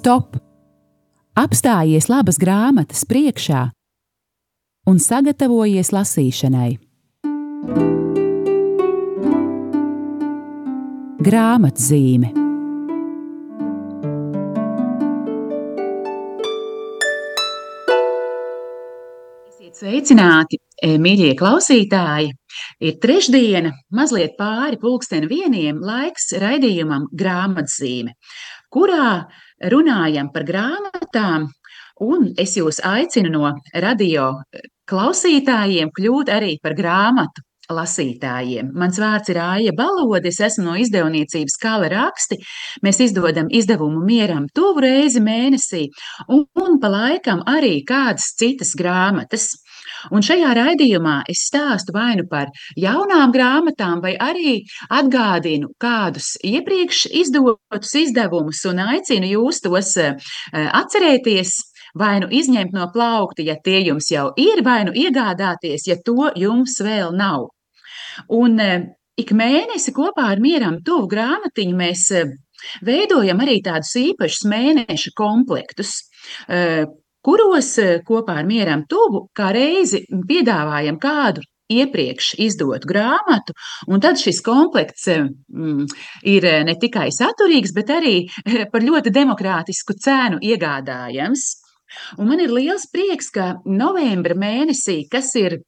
Stop! Apstājies labas grāmatas priekšā un sagatavojies lasīšanai. Grāmatzīme sveicināti, e, mīļie klausītāji! Ir trešdiena, mazliet pāri pulksten vieniem laiks raidījumam grāmatzīme, kurā runājam par grāmatām, un es jūs aicinu no radio klausītājiem kļūt arī par grāmatu lasītājiem. Mans vārds ir Aija Balode, es esmu no izdevniecības Kala raksti. Mēs izdodam izdevumu mieram tuvu reizi mēnesī, un, un pa laikam arī kādas citas grāmatas. Un šajā raidījumā es stāstu vai nu par jaunām grāmatām, vai arī atgādinu kādus iepriekš izdotus izdevumus un aicinu jūs tos eh, atcerēties. Vai nu izņemt no plaukta, ja tie jums jau ir, vai nu iegādāties, ja to jums vēl nav. Un eh, ik mēnesi kopā ar mieram tuvu grāmatiņu mēs eh, veidojam arī tādus īpašus mēneša komplektus, kuros kopā ar mieram tuvu kā reizi piedāvājam kādu iepriekš izdotu grāmatu, un tad šis komplekts mm, ir ne tikai saturīgs, bet arī par ļoti demokrātisku cenu iegādājams. Un man ir liels prieks, ka novembra mēnesī, kas ir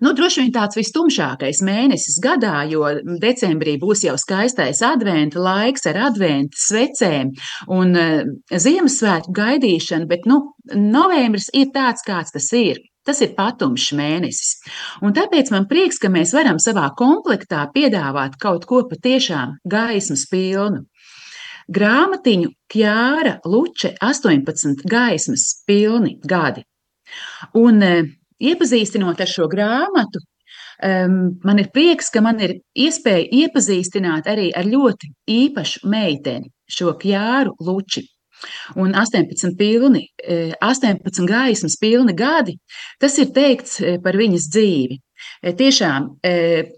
Nu, droši vien tāds vistumšākais mēnesis gadā, jo decembrī būs jau skaistais adventa laiks ar adventa svecēm un uh, Ziemassvētku gaidīšanu, bet nu, novembris ir tāds, kāds tas ir. Tas ir patumšs mēnesis. Un tāpēc man prieks, ka mēs varam savā komplektā piedāvāt kaut ko patiešām gaismas pilnu. Grāmatiņu Kjāra Luče 18 gaismas pilni gadi. Un iepazīstinot ar šo grāmatu, um, man ir prieks, ka man ir iespēja iepazīstināt arī ar ļoti īpašu meiteni, šo Kjāru Luči. Un 18, pilni, 18 gaismas pilni gadi, tas ir teikts par viņas dzīvi. Tiešām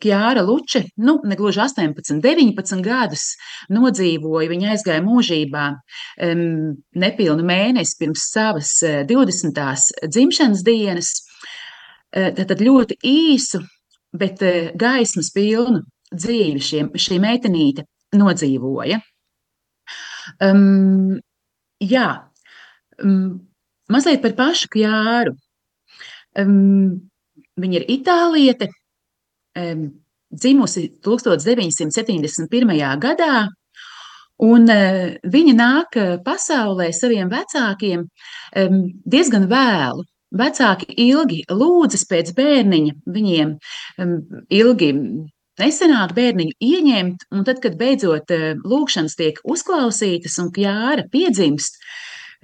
Kjāra Luče, nu, ne gluži 18, 19 gadus nodzīvoja. Viņa aizgāja mūžībā nepilnu mēnesi pirms savas 20. dzimšanas dienas. Tad ļoti īsu, bet gaismas pilnu dzīvi šiem, šī meitenīte nodzīvoja. Um, jā, um, mazliet par pašu Kjāru. Um, viņa ir itāliete, um, dzimusi 1971. gadā, un uh, viņa nāk pasaulē saviem vecākiem um, diezgan vēlu. Vecāki ilgi lūdzas pēc bērniņa, viņiem ilgi nesenāk bērniņu ieņemt, un tad, kad beidzot uh, lūkšanas tiek uzklausītas un Kjāra piedzimst,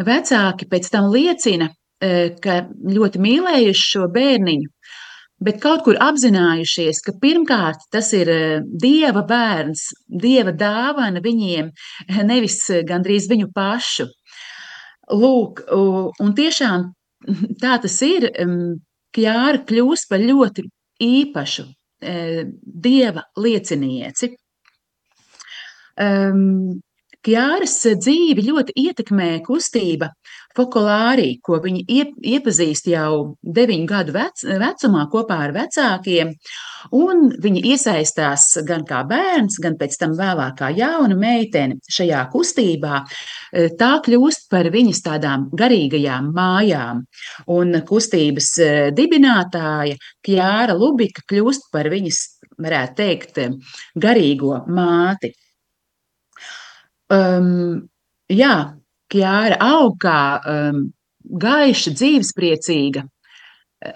vecāki pēc tam liecina, uh, ka ļoti mīlējuši šo bērniņu, bet kaut kur apzinājušies, ka pirmkārt tas ir uh, dieva bērns, dieva dāvana viņiem, nevis gandrīz viņu pašu. Lūk, un tiešām tā tas ir. Kjāra kļūst par ļoti īpašu e, dieva liecinieci. Kjāras dzīvi ļoti ietekmē kustība Fokolārī, ko viņi iepazīst jau deviņu gadu vec, vecumā kopā ar vecākiem, un viņi iesaistās gan kā bērns, gan pēc tam vēlāk kā jauna meitene šajā kustībā. Tā kļūst par viņas tādām garīgajām mājām, un kustības dibinātāja Kjāra Lubika kļūst par viņas, varētu teikt, garīgo māti. Um, jā, Kjāra aug kā um, gaiša, dzīvespriecīga,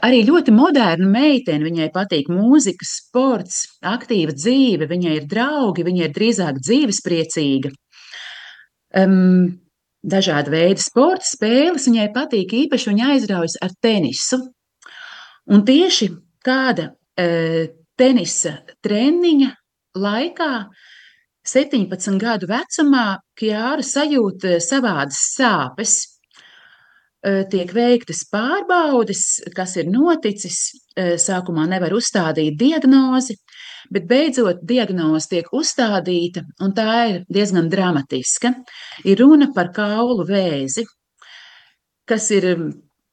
arī ļoti moderna meitene. Viņai patīk mūzika, sports, aktīva dzīve, viņai ir draugi, viņa ir drīzāk dzīvespriecīga. Um, dažādi veidi sporta spēles viņai patīk, īpaši viņa aizraujas ar tenisu. Un tieši kāda uh, tenisa treniņa laikā 17 gadu vecumā Kjāra sajūt eh, savādas sāpes. Eh, tiek veiktas pārbaudes, kas ir noticis. Eh, sākumā nevar uzstādīt diagnozi, bet beidzot diagnoze tiek uzstādīta, un tā ir diezgan dramatiska. Ir runa par kaulu vēzi, kas ir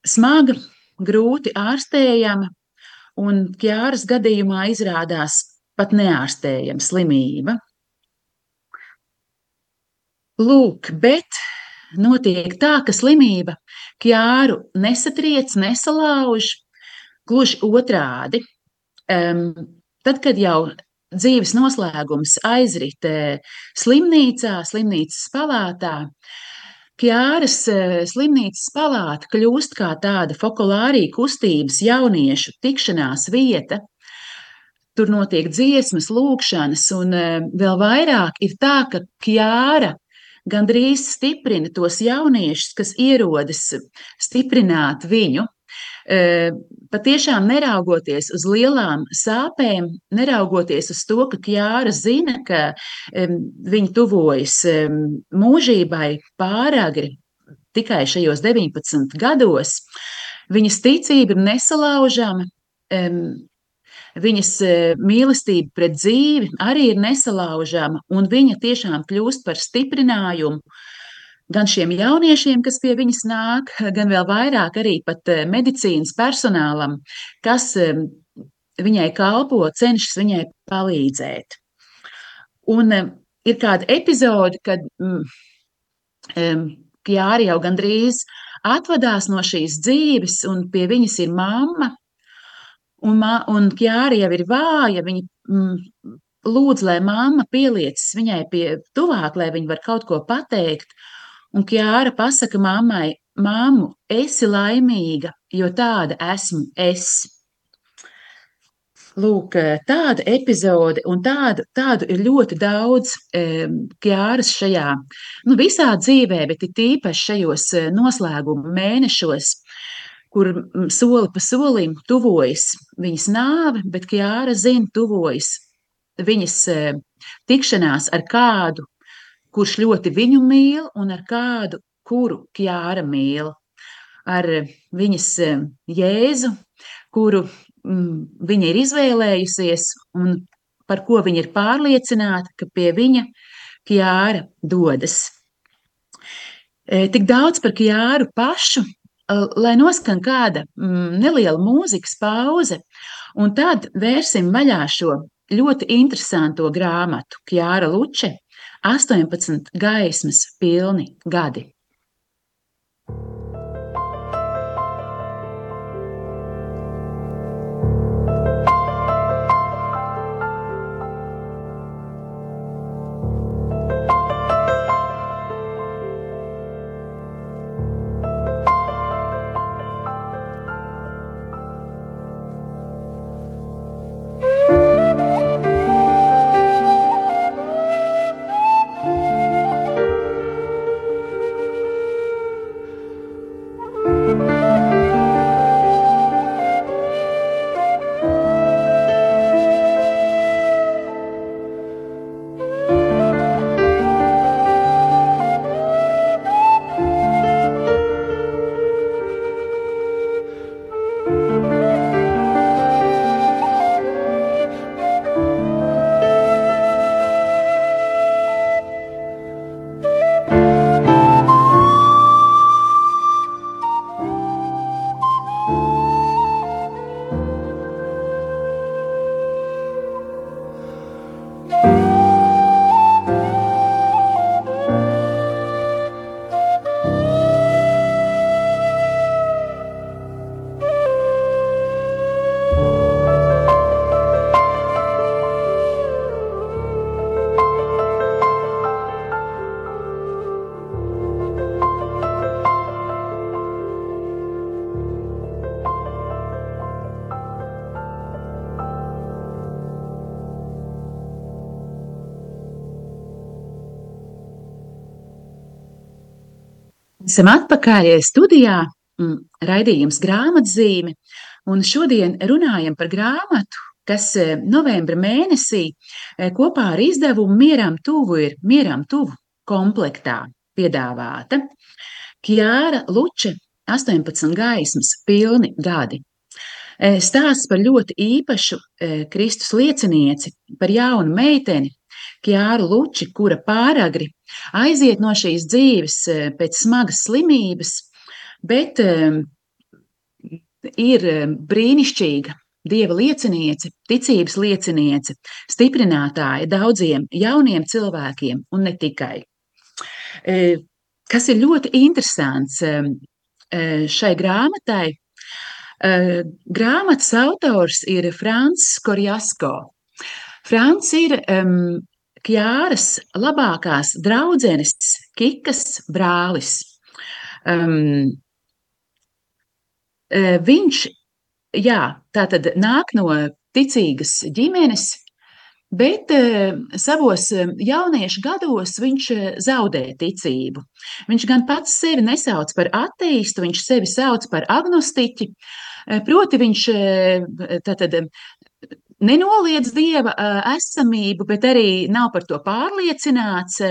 smaga, grūti ārstējama, un Kjāras gadījumā izrādās pat neārstējama slimība. Lūk, bet notiek tā, ka slimība Kjāru nesatriec, nesalauž, gluži otrādi. Um, tad, kad jau dzīves noslēgums aizrit slimnīcā, slimnīcas palātā, Kjāras slimnīcas palāta kļūst kā tāda fokulārija kustības jauniešu tikšanās vieta. Tur notiek dziesmas, lūkšanas, un vēl vairāk ir tā, ka Kjāra gandrīz stiprina tos jauniešus, kas ierodas stiprināt viņu. Patiešām neraugoties uz lielām sāpēm, neraugoties uz to, ka Kjāra zina, ka viņa tuvojas mūžībai pāragri tikai šajos 19 gados, viņas ticība ir nesalaužama, viņas mīlestība pret dzīvi arī ir nesalaužama, un viņa tiešām kļūst par stiprinājumu gan šiem jauniešiem, kas pie viņas nāk, gan vēl vairāk arī pat eh, medicīnas personālam, kas eh, viņai kalpo, cenšas viņai palīdzēt. Un ir kāda epizode, kad mm, Kjāri jau gandrīz atvadās no šīs dzīves, un pie viņas ir mamma, un, un Kjāri jau ir vāja, viņa mm, lūdz, lai mamma pieliecas viņai pie tuvāk, lai viņa var kaut ko pateikt, Un Kjāra pasaka mammai, māmu, esi laimīga, jo tāda esmu es. Lūk, tāda epizode, un tādu, tādu ir ļoti daudz Kjāras šajā, nu, visā dzīvē, bet ir tīpaši šajos e, noslēguma mēnešos, kur soli pa solim tuvojas viņas nāve, bet Kjāra zina, tuvojas viņas e, tikšanās ar kādu, kurš ļoti viņu mīl un ar kādu, kuru Kjāra mīl. Ar viņas eh, jēzu, kuru mm, viņa ir izvēlējusies un par ko viņa ir pārliecināta, ka pie viņa Kjāra dodas. E, tik daudz par Kjāru pašu, lai noskan kāda mm, neliela mūzikas pauze, un tad vērsim vaļā šo ļoti interesanto grāmatu Kjāra Luče 18 gaismas pilni gadi. Esam atpakaļ studijā, mm, raidījums grāmatzīme, un šodien runājam par grāmatu, kas e, novembra mēnesī e, kopā ar izdevumu Mieram tuvu ir Mieram tuvu komplektā piedāvāta. Kjāra Luče 18 gaismas pilni gadi. Stāsts par ļoti īpašu Kristus liecinieci, par jaunu meiteni, Kjāru Luči, kura pāragri aiziet no šīs dzīves pēc smagas slimības, bet ir brīnišķīga dieva lieciniece, ticības lieciniece, stiprinātāja daudziem jauniem cilvēkiem un ne tikai. Kas ir ļoti interesants šai grāmatai, grāmatas autors ir Frants Korjasko. Frants ir um, Kjāras labākās draudzenes Kikas brālis. Um, viņš jā, tā tad nāk no ticīgas ģimenes, bet savos jauniešu gados viņš zaudē ticību. Viņš gan pats sevi nesauc par ateistu, viņš sevi sauc par agnostiķi, proti viņš tātad nenoliedz dieva esamību, bet arī nav par to pārliecināts.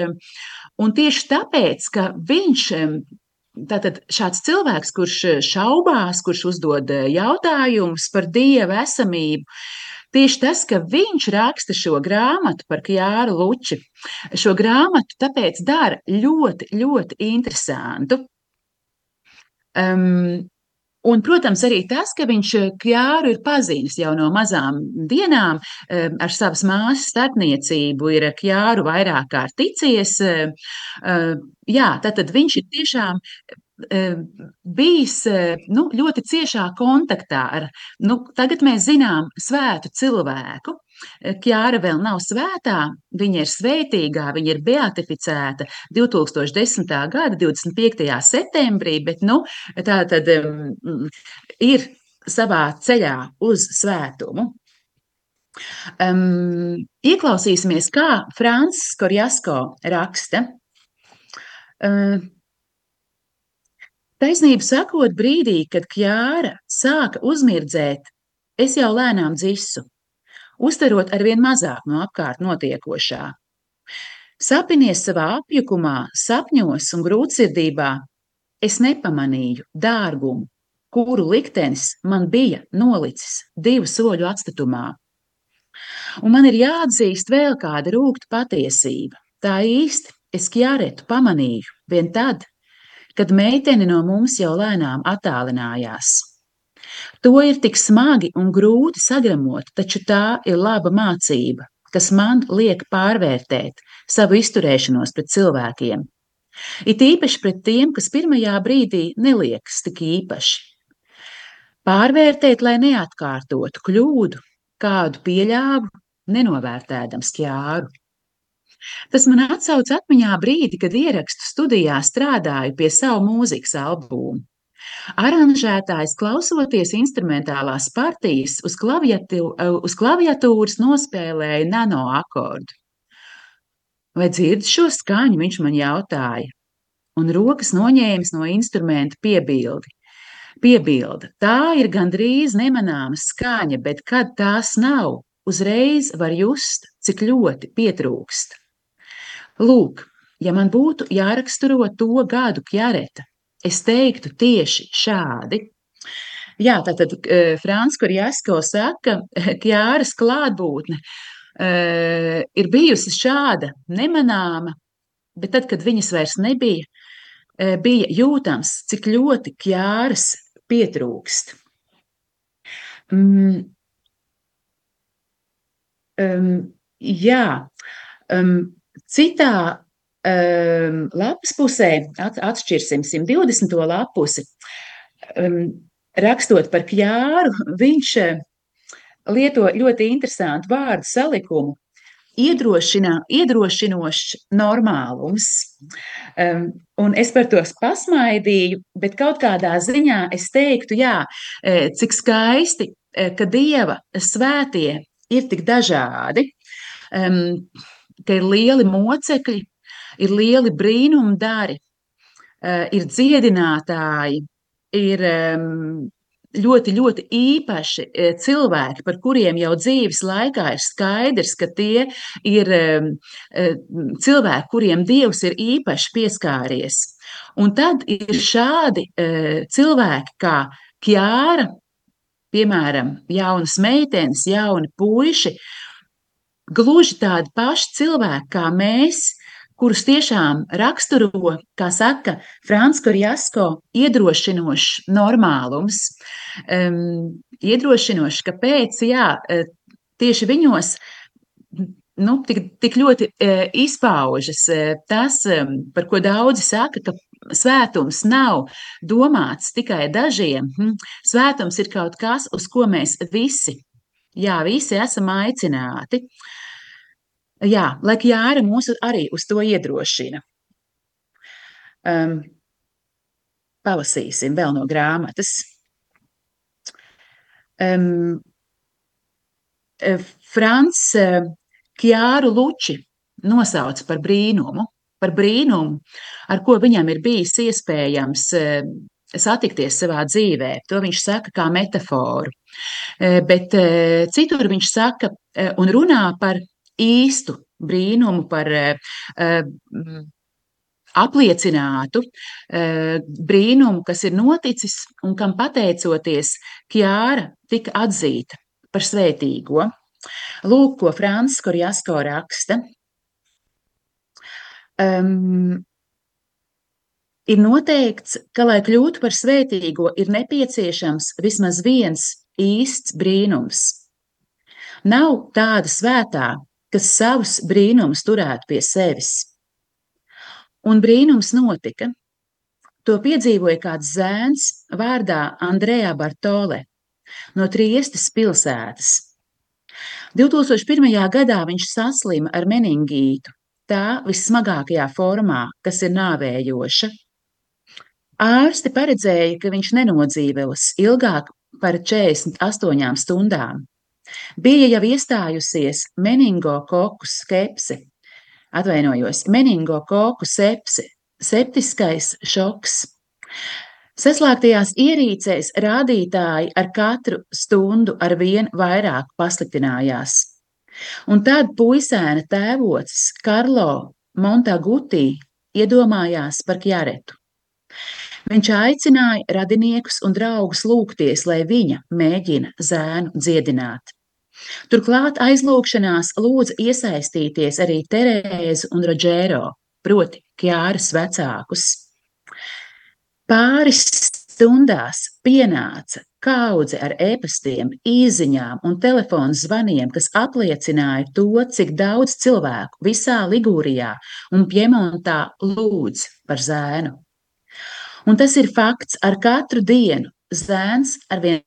Un tieši tāpēc, ka viņš Tātad šāds cilvēks, kurš šaubās, kurš uzdod jautājumus par dieva esamību, tieši tas, ka viņš raksta šo grāmatu par Kjāru Luči, šo grāmatu tāpēc dara ļoti, ļoti interesantu. Um, Un, protams, arī tas, ka viņš Kjāru ir pazīstams jau no mazām dienām, ar savas māsas starpniecību, ir Kjāru vairāk kārt ticies. Jā, tad viņš ir tiešām bijis nu, ļoti ciešā kontaktā ar, nu, tagad mēs zinām, svētu cilvēku, Kjāra vēl nav svētā, viņa ir svētīgā, viņa ir beatificēta 2010. gada 25. septembrī, bet nu, tā tad um, ir savā ceļā uz svētumu. Um, ieklausīsimies, kā Francis Korjasko raksta. Um, Taisnību sakot, brīdī, kad Kjāra sāka uzmirdzēt, es jau lēnām dzisu uztverot arvien mazāk no apkārt notiekošā. Sapinies savā apjukumā, sapņos un grūtsirdībā, es nepamanīju dārgumu, kuru liktenis man bija nolicis divu soļu atstatumā. Un man ir jāatzīst vēl kāda rūkta patiesība. Tā īsti es Kjāretu pamanīju vien tad, kad meitene no mums jau lēnām attālinājās. To ir tik smagi un grūti sagramot, taču tā ir laba mācība, kas man liek pārvērtēt savu izturēšanos pret cilvēkiem. It īpaši pret tiem, kas pirmajā brīdī neliekas tik īpaši. Pārvērtēt, lai neatkārtotu kļūdu, kādu pieļāvu, nenovērtēdams ķāru. Tas man atsauc atmiņā brīdi, kad ierakstu studijā strādāju pie savu mūzikas albumu. Aranžētājs, klausoties instrumentālās partijas, uz, klaviatu, uz klaviatūras nospēlēja nano akordu. Vai dzird šo skaņu, viņš man jautāja, un rokas noņēmis no instrumenta piebildi. Piebilda, tā ir gandrīz nemanāma skaņa, bet kad tās nav, uzreiz var just, cik ļoti pietrūkst. Lūk, ja man būtu jāraksturo to gadu kjareta, Es teiktu tieši šādi. Jā, tātad uh, Frāns Korjasko saka, ka Kjāras klātbūtne uh, ir bijusi šāda nemanāma, bet tad, kad viņas vairs nebija, bija jūtams, cik ļoti Kjāras pietrūkst. Mm, um, jā, um, citā um, lapas pusē, at, atšķirsim 120. lapusi, um, rakstot par kjāru, viņš eh, lieto ļoti interesantu vārdu salikumu. Iedrošinā, iedrošinošs normālums. Um, un es par to pasmaidīju, bet kaut kādā ziņā es teiktu, jā, eh, cik skaisti, eh, ka dieva svētie ir tik dažādi, um, ka ir lieli mocekļi, ir lieli brīnumdari, eh, ir dziedinātāji, ir ļoti, ļoti īpaši eh, cilvēki, par kuriem jau dzīves laikā ir skaidrs, ka tie ir eh, cilvēki, kuriem Dievs ir īpaši pieskāries. Un tad ir šādi cilvēki kā Kjāra, piemēram, jaunas meitenes, jauni puiši, gluži tādi paši cilvēki kā mēs, kurus tiešām raksturo, kā saka Frans Korjasko, iedrošinošs normālums. Um, iedrošinošs, kāpēc, jā, e, tieši viņos nu, tik, tik ļoti e, izpaužas e, tas, e, par ko daudzi saka, ka svētums nav domāts tikai dažiem. Hm. Svētums ir kaut kas, uz ko mēs visi, jā, visi esam aicināti. Jā, lai Jāra mūs arī uz to iedrošina. Um, palasīsim vēl no grāmatas. Um, Frans Kjāru Luči nosauca par brīnumu, par brīnumu, ar ko viņam ir bijis iespējams satikties savā dzīvē. To viņš saka kā metaforu. Bet citur viņš saka un runā par īstu brīnumu, par eh, apliecinātu eh, brīnumu, kas ir noticis un kam pateicoties Kjāra tika atzīta par svētīgo. Lūk, ko Francis Korjasko raksta. Um, ir noteikts, ka, lai kļūtu par svētīgo, ir nepieciešams vismaz viens īsts brīnums. Nav tāda svētā, kas savus brīnumus turētu pie sevis. Un brīnums notika. To piedzīvoja kāds zēns vārdā Andrejā Bartole no Triestas pilsētas. 2001. gadā viņš saslima ar meningītu, tā vissmagākajā formā, kas ir nāvējoša. Ārsti paredzēja, ka viņš nenodzīvos ilgāk par 48 stundām. Bija jau iestājusies meningokoku skepse, atvainojos, meningokoku sepse, septiskais šoks. Saslēgtajās ierīcēs rādītāji ar katru stundu ar vien vairāk pasliktinājās. Un tad puisēna tēvocis Karlo Montagutī iedomājās par Kjaretu. Viņš aicināja radiniekus un draugus lūgties, lai viņa mēģina zēnu dziedināt. Turklāt aizlūgšanās lūdza iesaistīties arī Terēzu un Rodžēro, proti Kjāras vecākus. Pāris stundās pienāca kaudze ar e-pastiem, īsiņām un telefonu zvaniem, kas apliecināja to, cik daudz cilvēku visā Ligūrijā un Piemontā lūdz par zēnu. Un tas ir fakts, ar katru dienu zēns arvien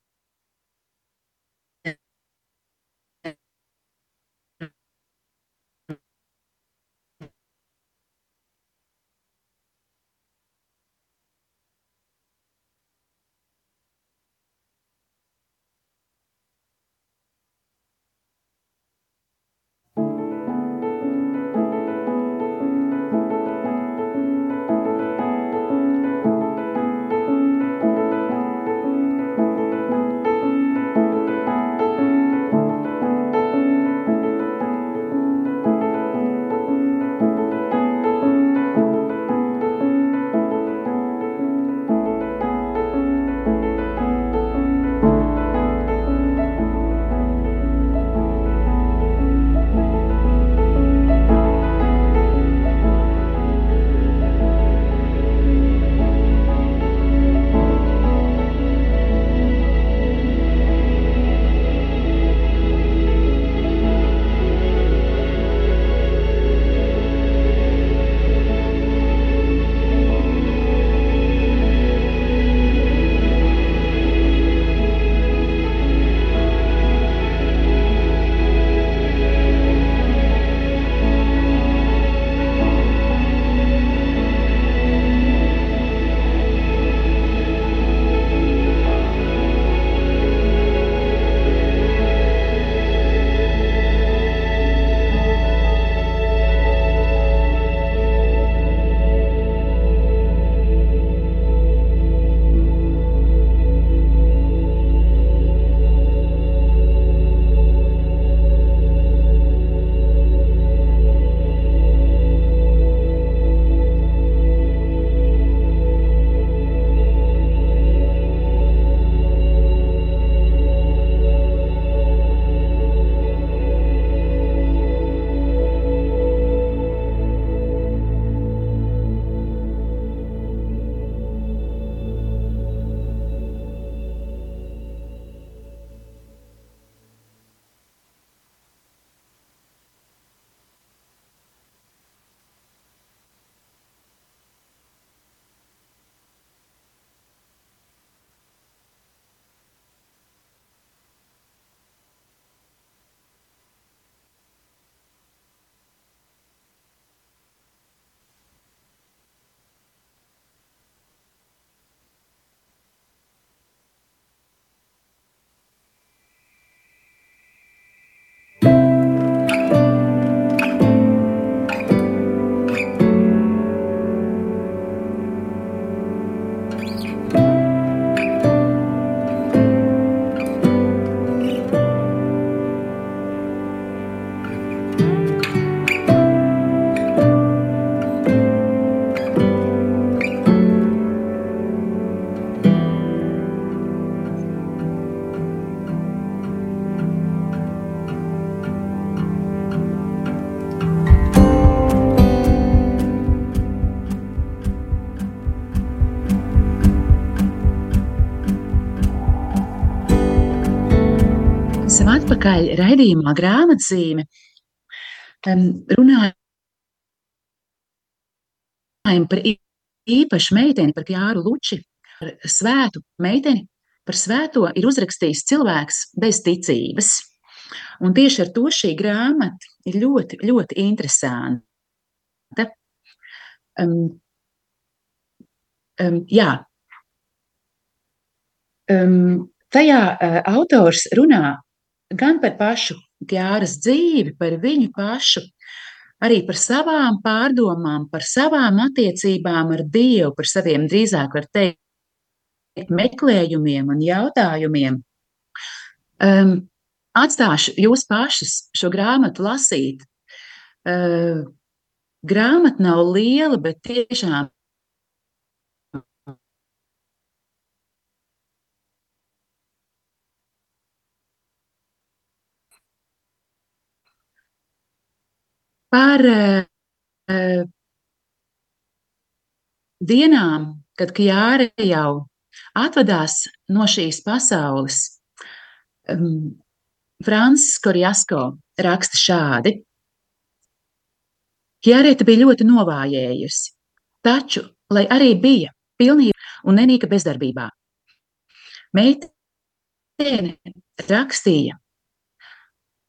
Atpakaļ raidījumā grāmatzīme runājam par īpašu meiteni, par Jāru Luči, par svētu meiteni, par svēto ir uzrakstījis cilvēks bez ticības. Un tieši ar to šī grāmata ir ļoti, ļoti interesanta. Um, um, jā, um, tajā uh, autors runā gan par pašu Gjāras dzīvi, par viņu pašu, arī par savām pārdomām, par savām attiecībām ar Dievu, par saviem drīzāk var teikt meklējumiem un jautājumiem. Um, atstāšu jūs pašus šo grāmatu lasīt. Uh, grāmata nav liela, bet tiešām par uh, dienām, kad Kjāra jau atvadās no šīs pasaules. Um, Francis Korjasko raksta šādi. Kjārēta bija ļoti novājējusi, taču, lai arī bija pilnība un nenīka bezdarbībā, meitene rakstīja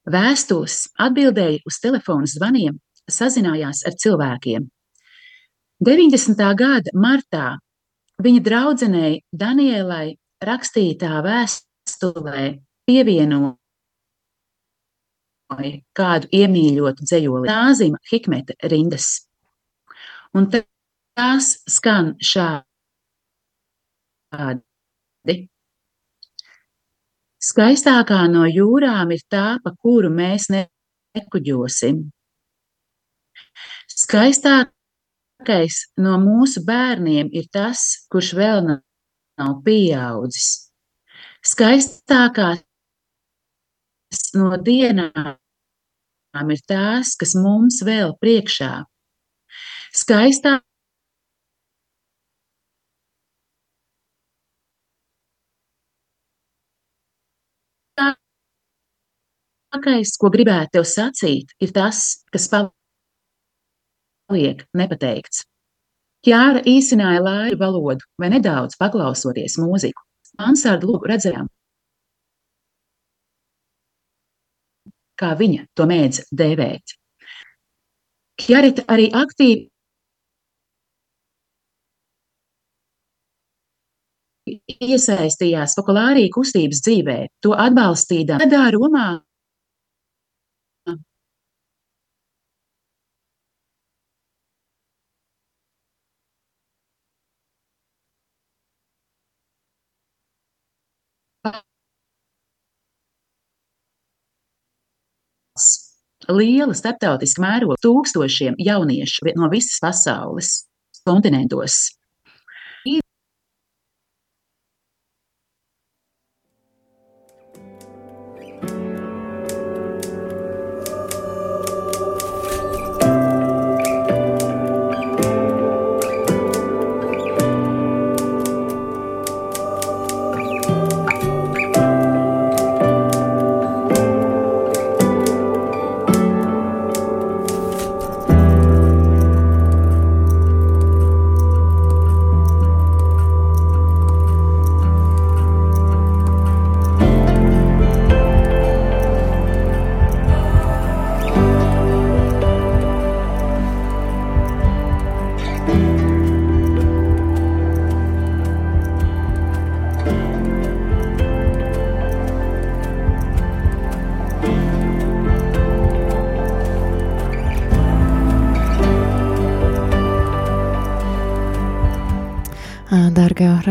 Vēstules atbildēja uz telefona zvaniem, sazinājās ar cilvēkiem. 90. gada martā viņa draudzenei Danielai rakstītā vēstulē pievienoja kādu iemīļotu dzējoli Nāzima Hikmeta rindas. Un tās skan šādi. Skaistākā no jūrām ir tā, pa kuru mēs nekuģosim. Skaistākais no mūsu bērniem ir tas, kurš vēl nav pieaudzis. Skaistākās no dienām ir tās, kas mums vēl priekšā. Skaistāk Labākais, ko gribētu tev sacīt, ir tas, kas paliek nepateikts. Kjāra īsināja lairu valodu vai nedaudz paklausoties mūziku. Mansārdu lūgu redzējām, kā viņa to mēdz dēvēt. Kjarita arī aktīvi iesaistījās populārī kustības dzīvē, to atbalstīdama. Gadā Romā liela starptautiska mēroga tūkstošiem jauniešu no visas pasaules kontinentos.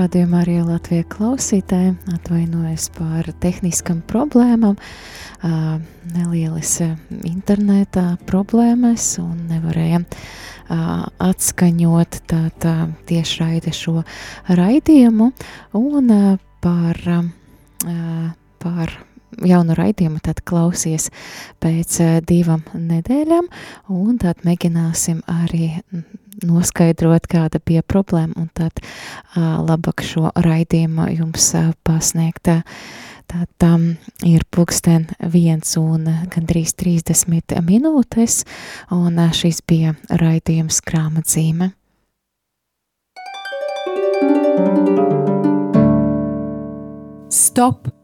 Radījumā arī Latvijas klausītāji atvainojas par tehniskam problēmām, nelielas internetā problēmas un nevarējam atskaņot tātā tiešraide šo raidījumu. Un par, par jaunu raidījumu tad klausies pēc divām nedēļām un tad mēģināsim arī noskaidrot, kāda bija problēma, un tad uh, labāk šo raidījumu jums uh, pasniegt. Tad um, ir pulksten viens un gandrīz 30 minūtes, un šis bija raidījums grāmatzīme. Stop!